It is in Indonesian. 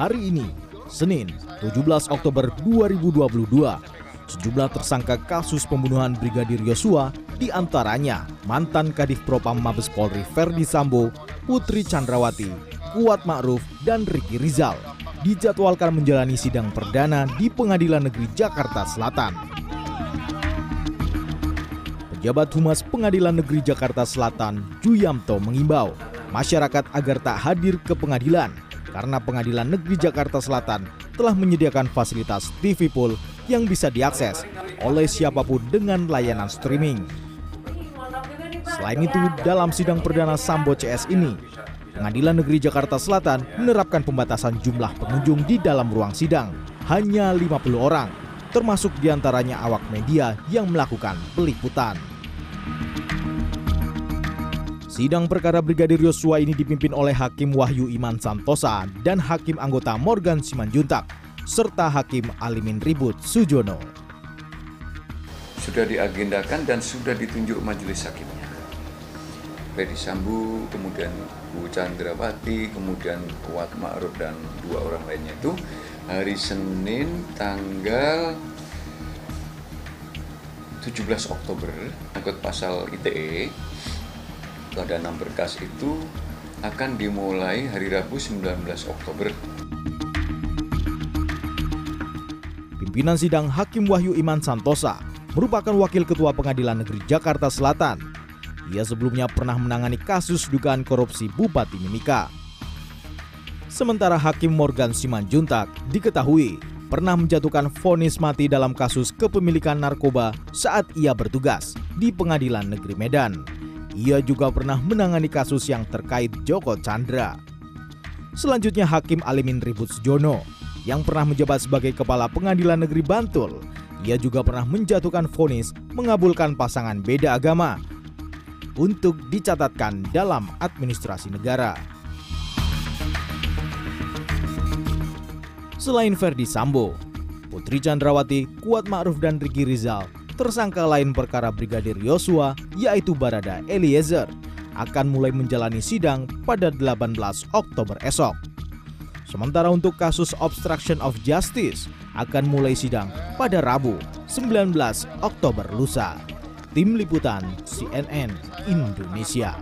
Hari ini, Senin 17 Oktober 2022, sejumlah tersangka kasus pembunuhan Brigadir Yosua di antaranya mantan Kadif Propam Mabes Polri Verdi Sambo, Putri Chandrawati, Kuat Ma'ruf, dan Ricky Rizal dijadwalkan menjalani sidang perdana di Pengadilan Negeri Jakarta Selatan. Pejabat Humas Pengadilan Negeri Jakarta Selatan, Juyamto mengimbau masyarakat agar tak hadir ke pengadilan karena Pengadilan Negeri Jakarta Selatan telah menyediakan fasilitas TV Pool yang bisa diakses oleh siapa pun dengan layanan streaming. Selain itu, dalam sidang perdana Sambo CS ini, Pengadilan Negeri Jakarta Selatan menerapkan pembatasan jumlah pengunjung di dalam ruang sidang, hanya 50 orang, termasuk di antaranya awak media yang melakukan peliputan. Sidang perkara Brigadir Yosua ini dipimpin oleh Hakim Wahyu Iman Santosa dan Hakim anggota Morgan Simanjuntak, serta Hakim Alimin Ribut Sujono. Sudah diagendakan dan sudah ditunjuk majelis hakimnya. Ferdi Sambu, kemudian Bu Chandrawati, kemudian Kuat Ma'ruf dan dua orang lainnya itu hari Senin tanggal 17 Oktober, angkut pasal ITE, ada enam berkas itu akan dimulai hari Rabu 19 Oktober. Pimpinan sidang Hakim Wahyu Iman Santosa merupakan wakil ketua Pengadilan Negeri Jakarta Selatan. Ia sebelumnya pernah menangani kasus dugaan korupsi Bupati Mimika. Sementara Hakim Morgan Simanjuntak diketahui pernah menjatuhkan vonis mati dalam kasus kepemilikan narkoba saat ia bertugas di Pengadilan Negeri Medan. Ia juga pernah menangani kasus yang terkait Joko Chandra. Selanjutnya Hakim Alimin Ribut Jono yang pernah menjabat sebagai Kepala Pengadilan Negeri Bantul. Ia juga pernah menjatuhkan vonis mengabulkan pasangan beda agama untuk dicatatkan dalam administrasi negara. Selain Verdi Sambo, Putri Chandrawati, Kuat Ma'ruf dan Riki Rizal tersangka lain perkara Brigadir Yosua yaitu Barada Eliezer akan mulai menjalani sidang pada 18 Oktober esok. Sementara untuk kasus obstruction of justice akan mulai sidang pada Rabu 19 Oktober lusa. Tim Liputan CNN Indonesia.